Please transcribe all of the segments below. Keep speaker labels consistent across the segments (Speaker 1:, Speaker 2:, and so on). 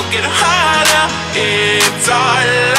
Speaker 1: It's not right, we're getting stronger.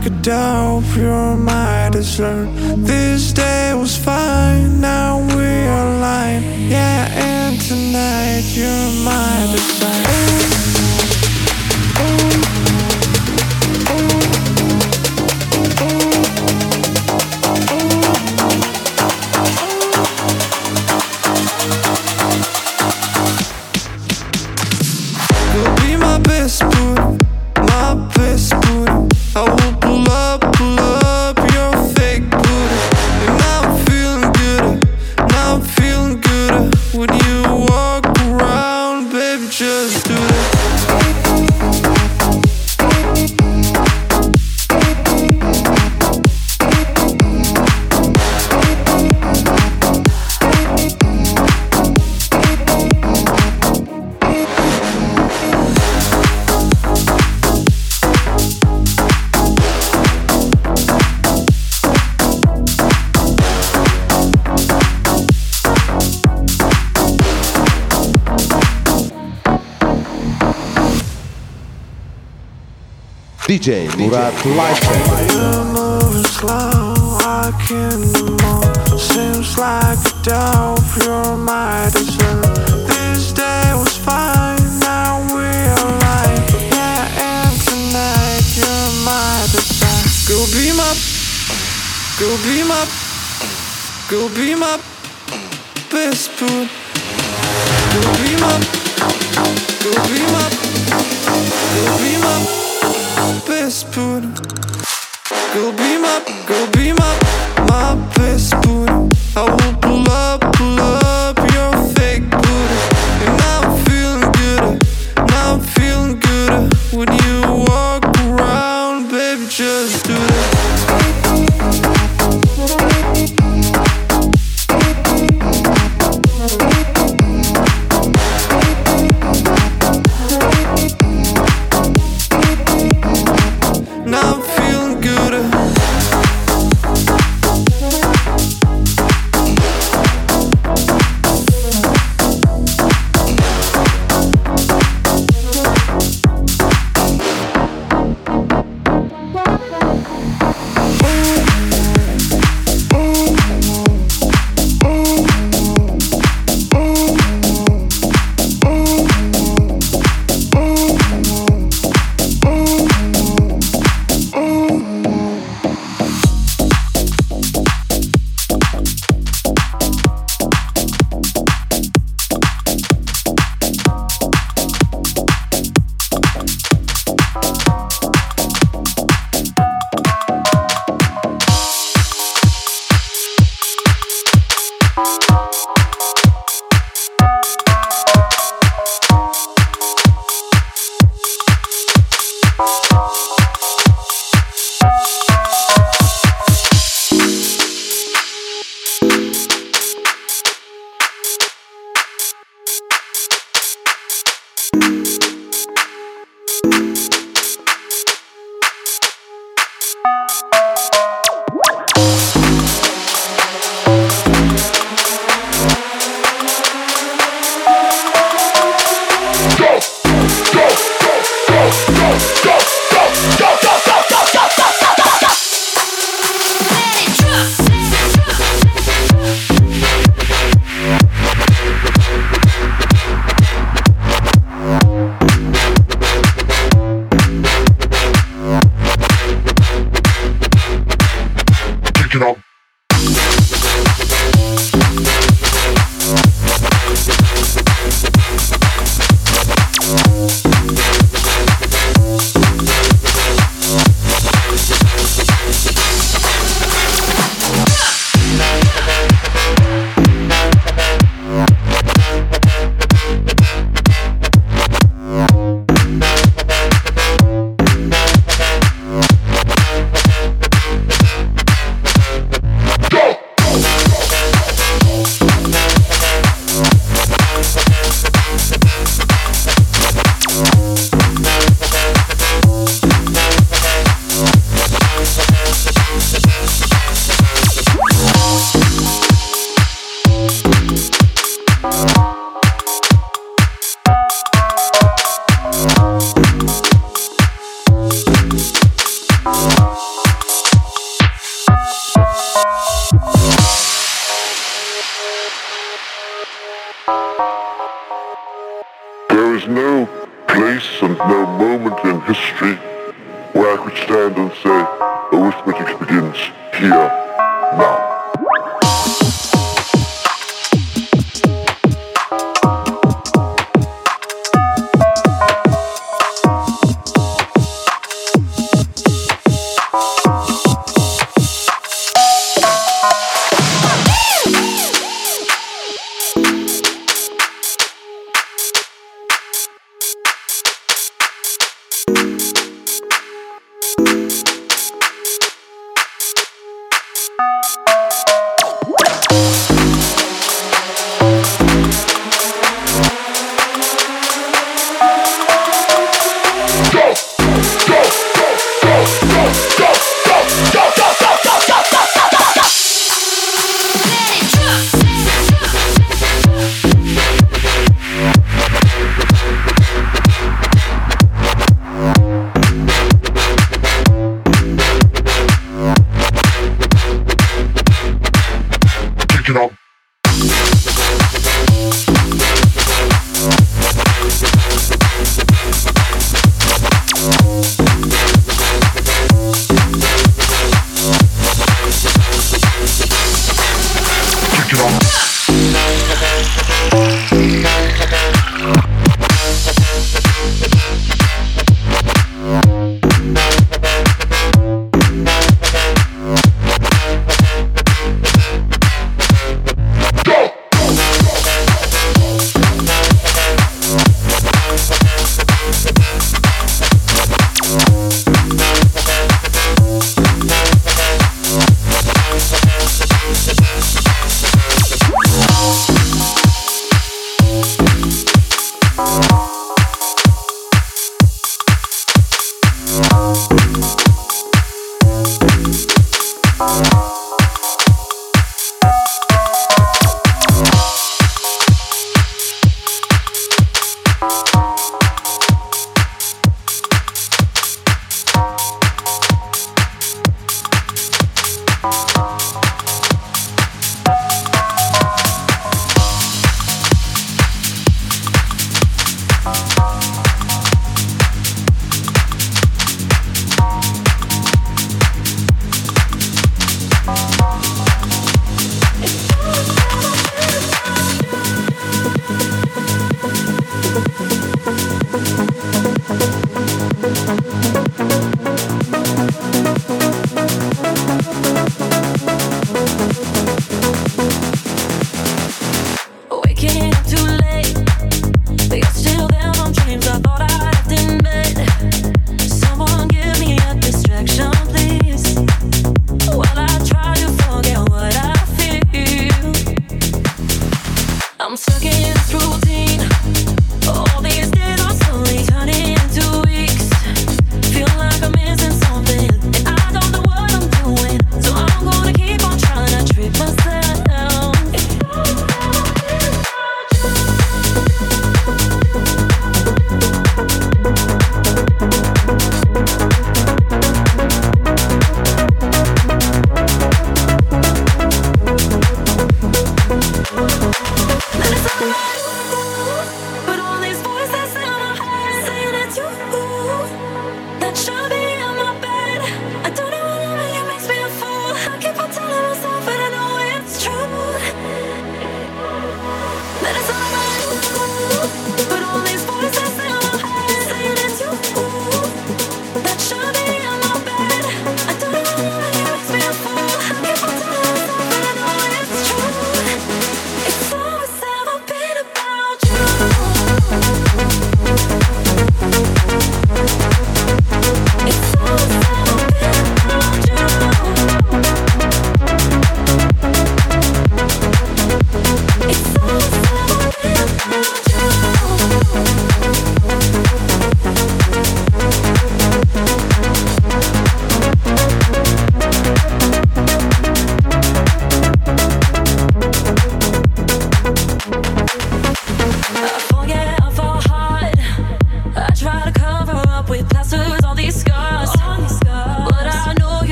Speaker 2: like a if your mind is learned. This day was fine, now we are aligned. Yeah, and tonight you're mine.
Speaker 3: DJ Murat Lifecheck.
Speaker 2: You're moving slow, I can't more. Seems like a dope, you're my dessert. This day was fine, now we are right. Yeah, and tonight you're my desire. Go be my, go be my, go be my best food. Go be my, go be my, best food. Go be my, go be my, my best booty. I will
Speaker 4: Picking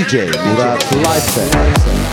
Speaker 5: DJ Murat Lifestyle.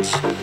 Speaker 6: it.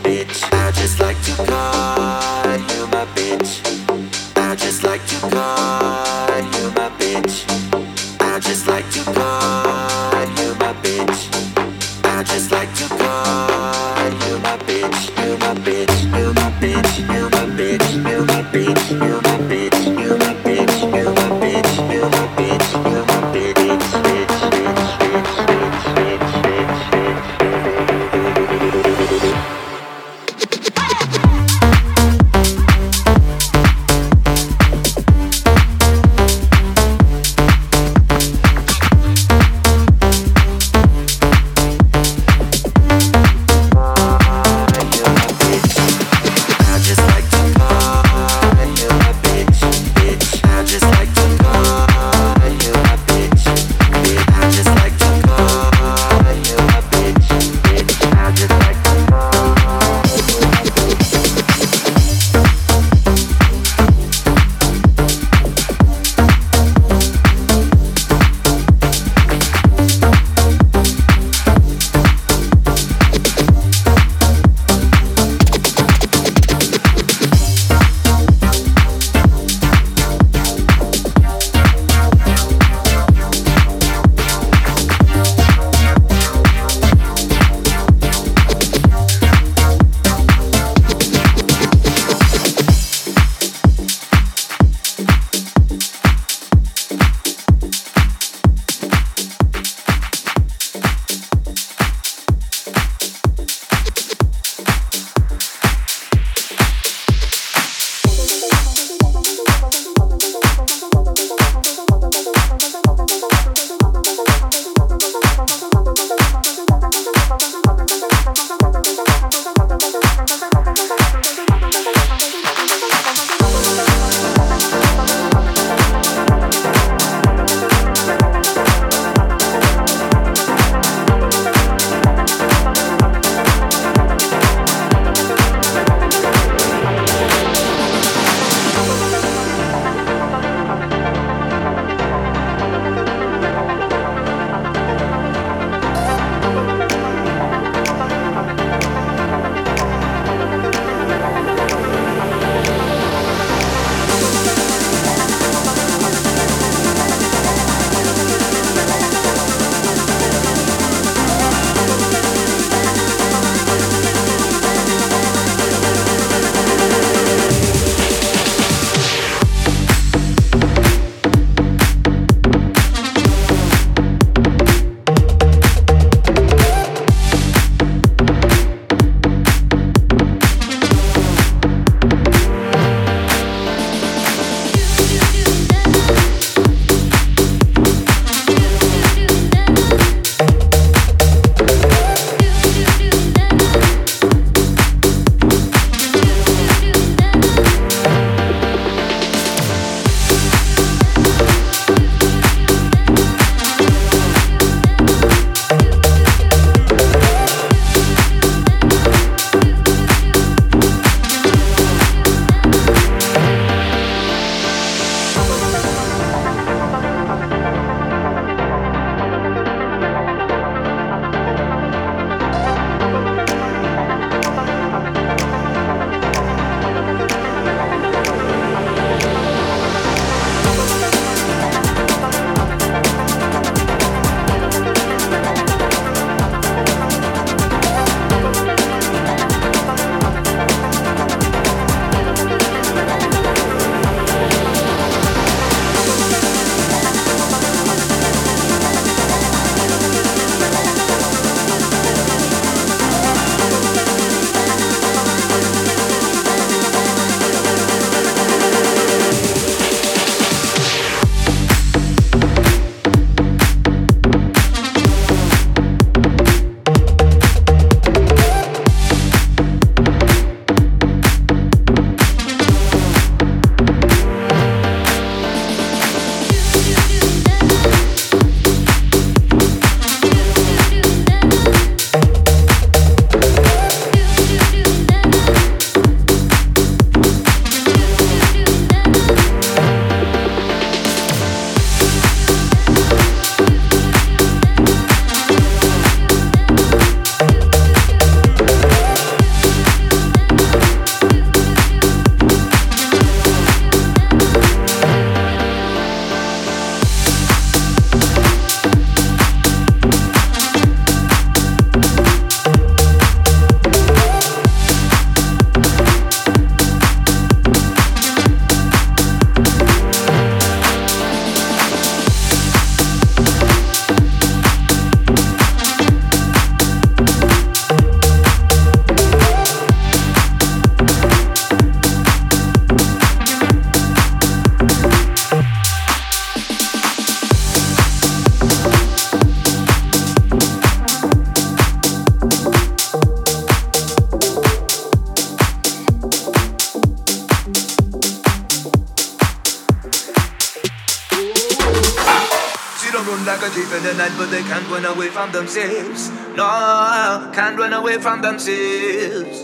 Speaker 6: The
Speaker 7: night, but they can't run away from themselves. No, can't run away from themselves.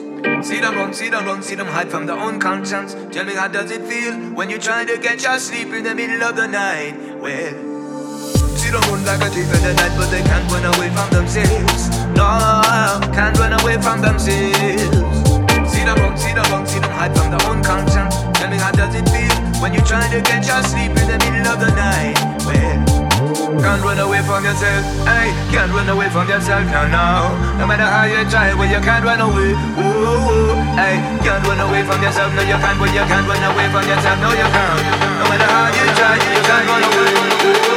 Speaker 7: See them run, see them run, see them hide from their own conscience. Tell me how does it feel when you try to get your sleep in the middle of the night? Well, see them run like a thief in the night, but they can't run away from themselves. No, can't run away from themselves. See them run, see them run, see them hide from their own conscience. Tell me how does it feel when you're trying to get your sleep in the middle of the night? Well, can't run away from yourself, hey, can't run away from yourself, no, no. No matter how you try, well, you can't run away, ooh, hey, can't run away from yourself, no, you can't, well, you can't run away from yourself, no, you can't. No matter how you try, you can't run away, ooh,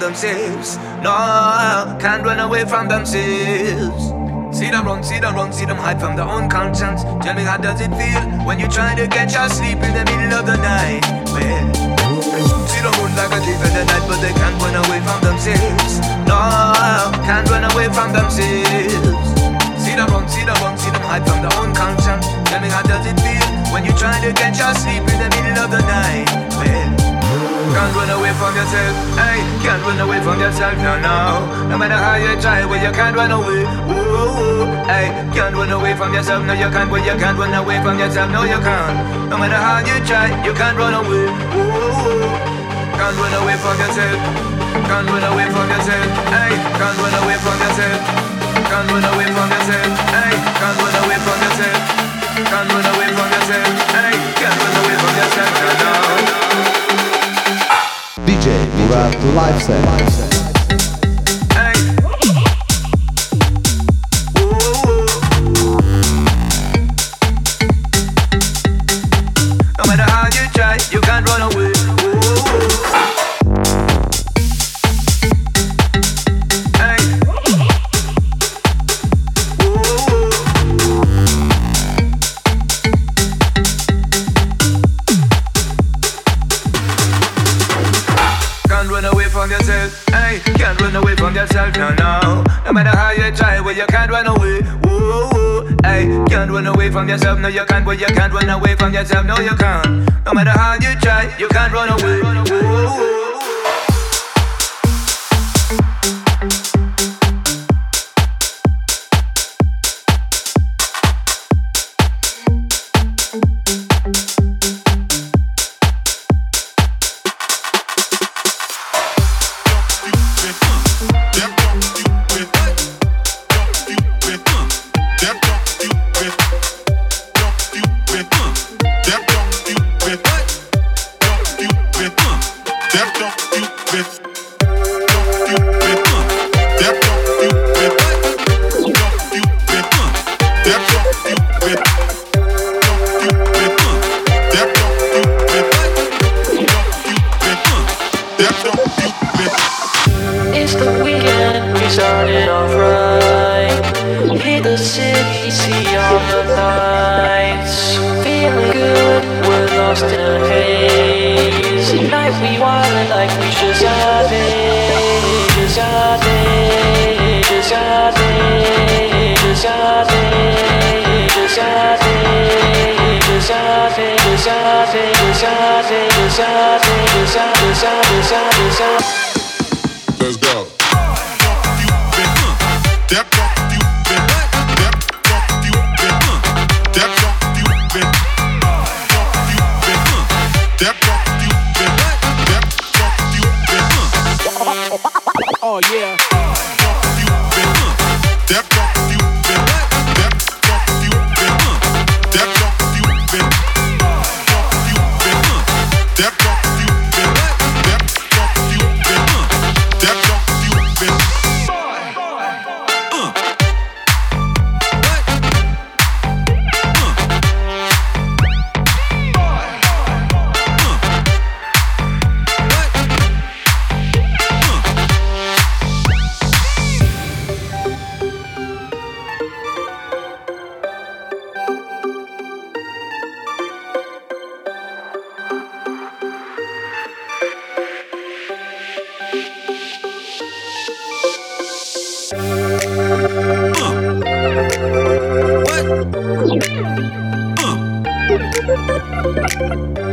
Speaker 7: themselves. No, can't run away from themselves. See them run, see them run, see them hide from their own conscience. Tell me how does it feel when you're trying to get your sleep in the middle of the night? Well, see them run like a thief in the night, but they can't run away from themselves. No, can't run away from themselves. See them run, see them run, see them hide from their own conscience. Tell me how does it feel when you're trying to get your sleep in the middle of the night? Well, can't run away from yourself, hey, can't run away from yourself, no, no. No matter how you try, well, you can't run away, ooh, ooh, hey, can't run away from yourself, no, you can't, well, you can't run away from yourself, no, you can't. No matter how you try, you can't run away, ooh. Can't run away from yourself, can't run away from yourself, hey, can't run away from yourself, can't run away from yourself, hey, can't run away from yourself, can't run away from yourself, hey, can't run away from yourself, no, no
Speaker 3: rap to life set.
Speaker 7: Yourself, no, you can't, but you can't run away from yourself, no, you can't. No matter how you try, you can't run away,
Speaker 8: Uh. What?
Speaker 9: Uh.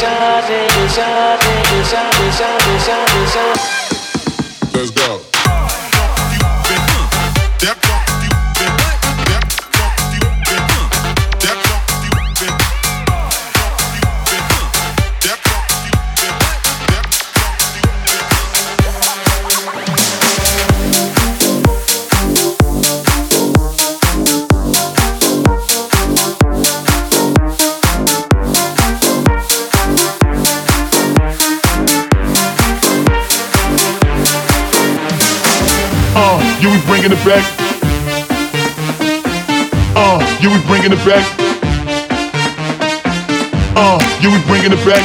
Speaker 9: Let's bringing it back. Uh, yeah, we bringing it back. Uh, yeah, we bringing it back.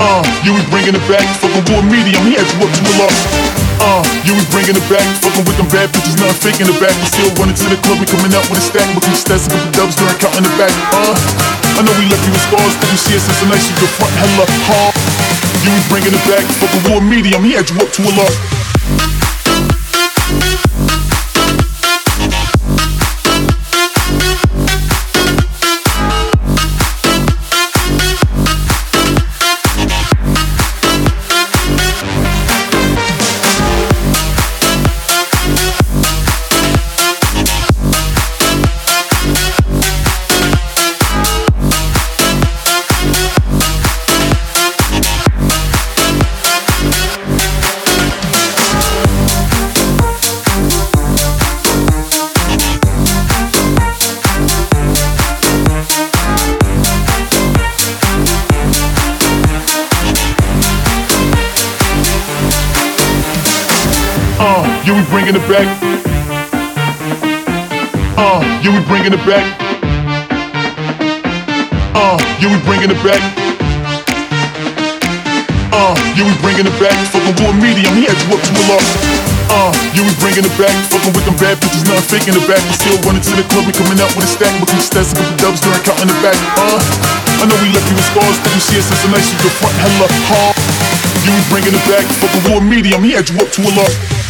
Speaker 9: Uh, yeah, we bringing it back. Fucking raw medium, he had you up to a lot. Uh, yeah, we bringing it back. Fucking with them bad bitches, nothing fake in the back. We still running to the club, we coming out with a stack. We stats a couple dubs during counting the back. Uh, I know we left you with scars, but you see us as a nice, you can front hella hard. Yeah, we bringing it back. Fucking raw medium, he had you up to a lot. Bringing it back. Uh, yeah, we bringing it back. Uh, yeah, we bringing it back. Uh, yeah, we bringing it back. Fucking war medium, he had you up to a lot. Uh, yeah, we bringing it back. Fucking with them bad bitches, nothing fake in the back. We still running to the club, we coming out with a stack. But we stats a couple dubs during counting the back. Uh, I know we left you with scars, but you see us as a nice, you front hella hard. Yeah, we bringing it back. Fucking raw medium, he had you up to a lot.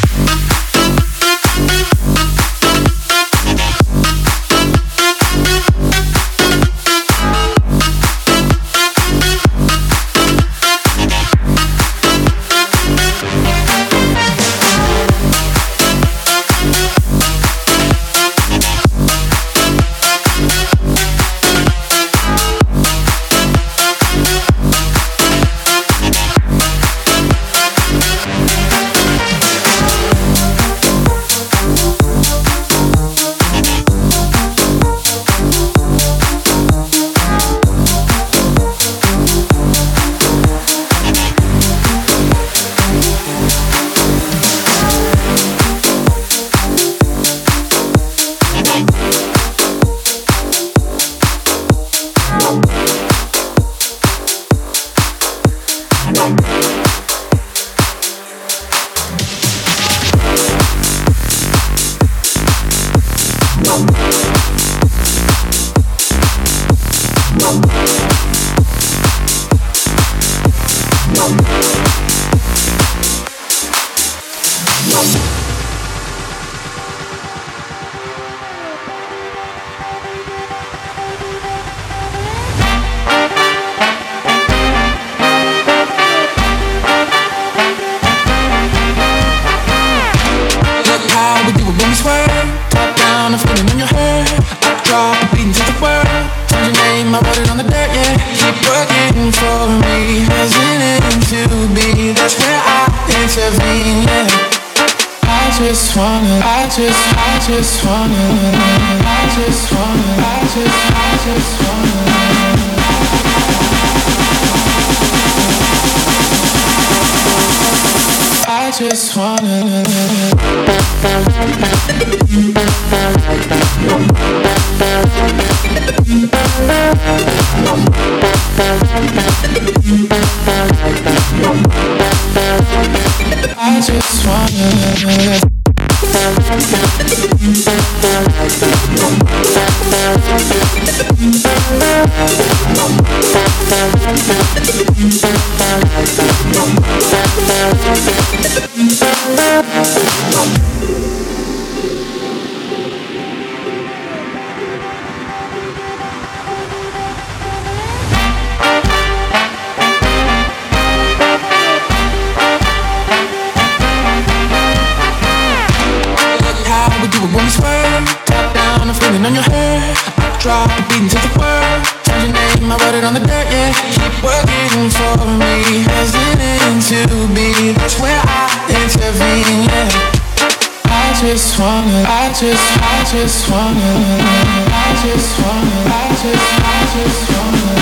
Speaker 10: I'm on your. I drop, beating to the world. Change your name, I wrote it on the dirt, yeah. Keep working for me, hesitant to be. That's where I intervene, yeah. I just wanna, I just, I just wanna, I just wanna, I just, I just wanna.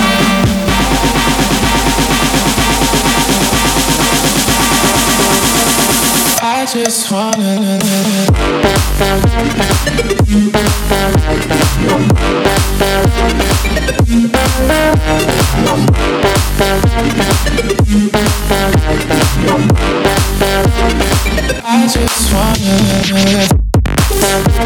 Speaker 10: Just wanna. I just wanna.
Speaker 3: DJ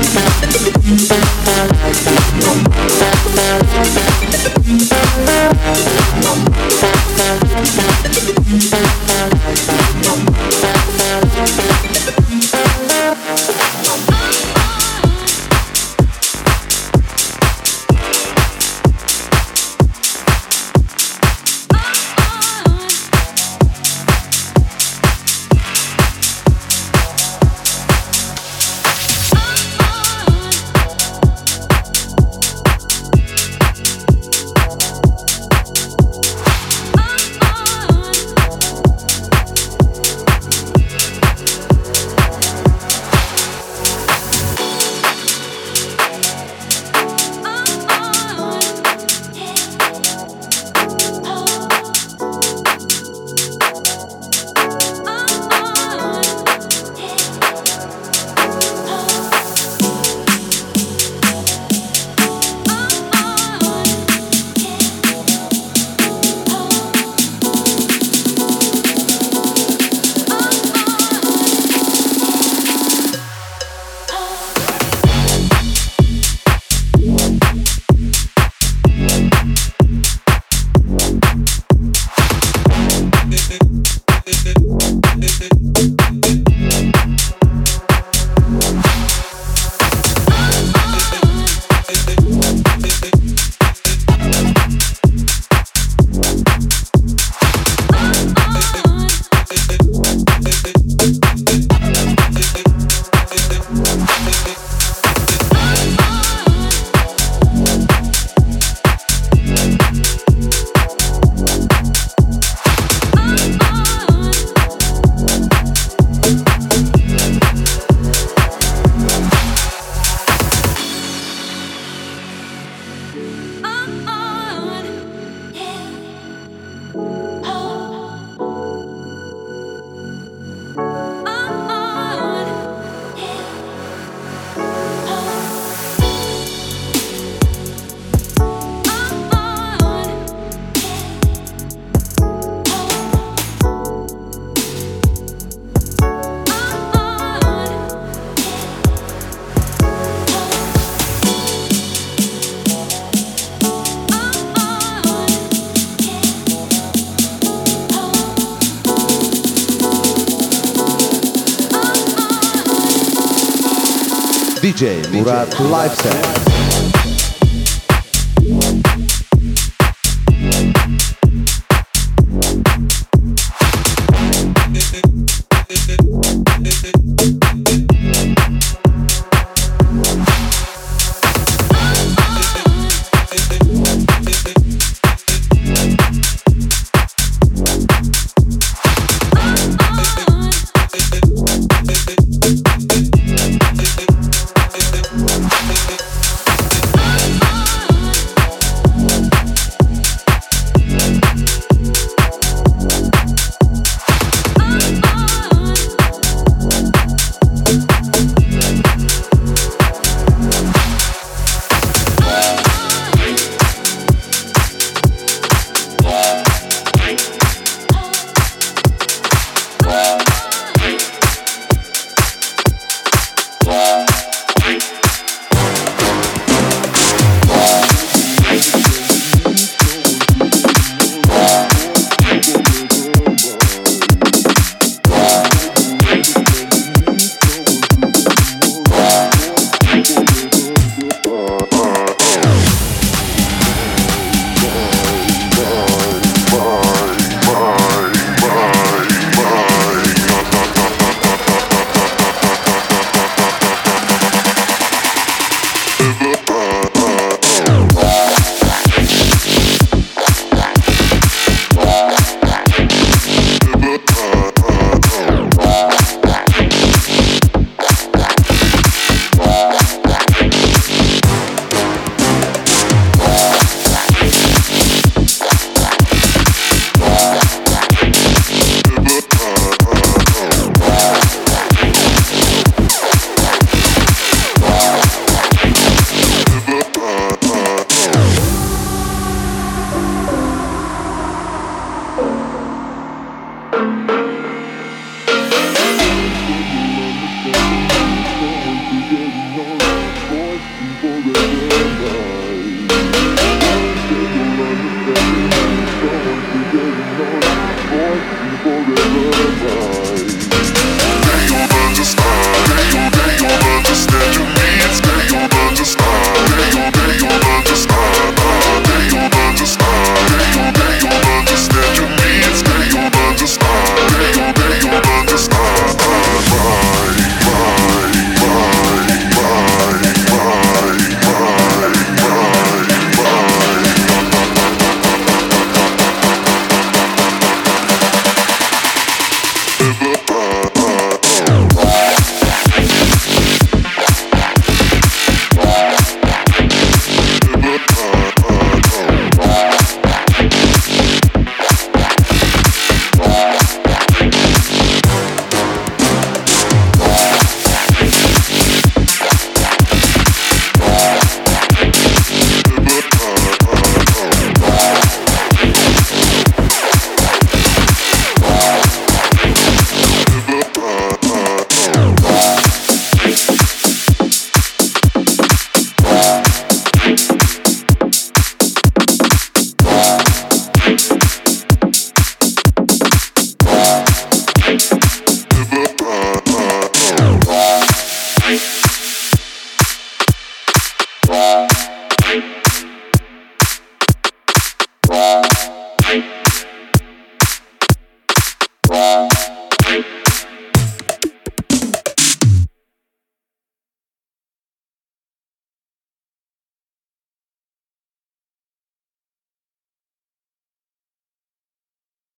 Speaker 3: Murat Set.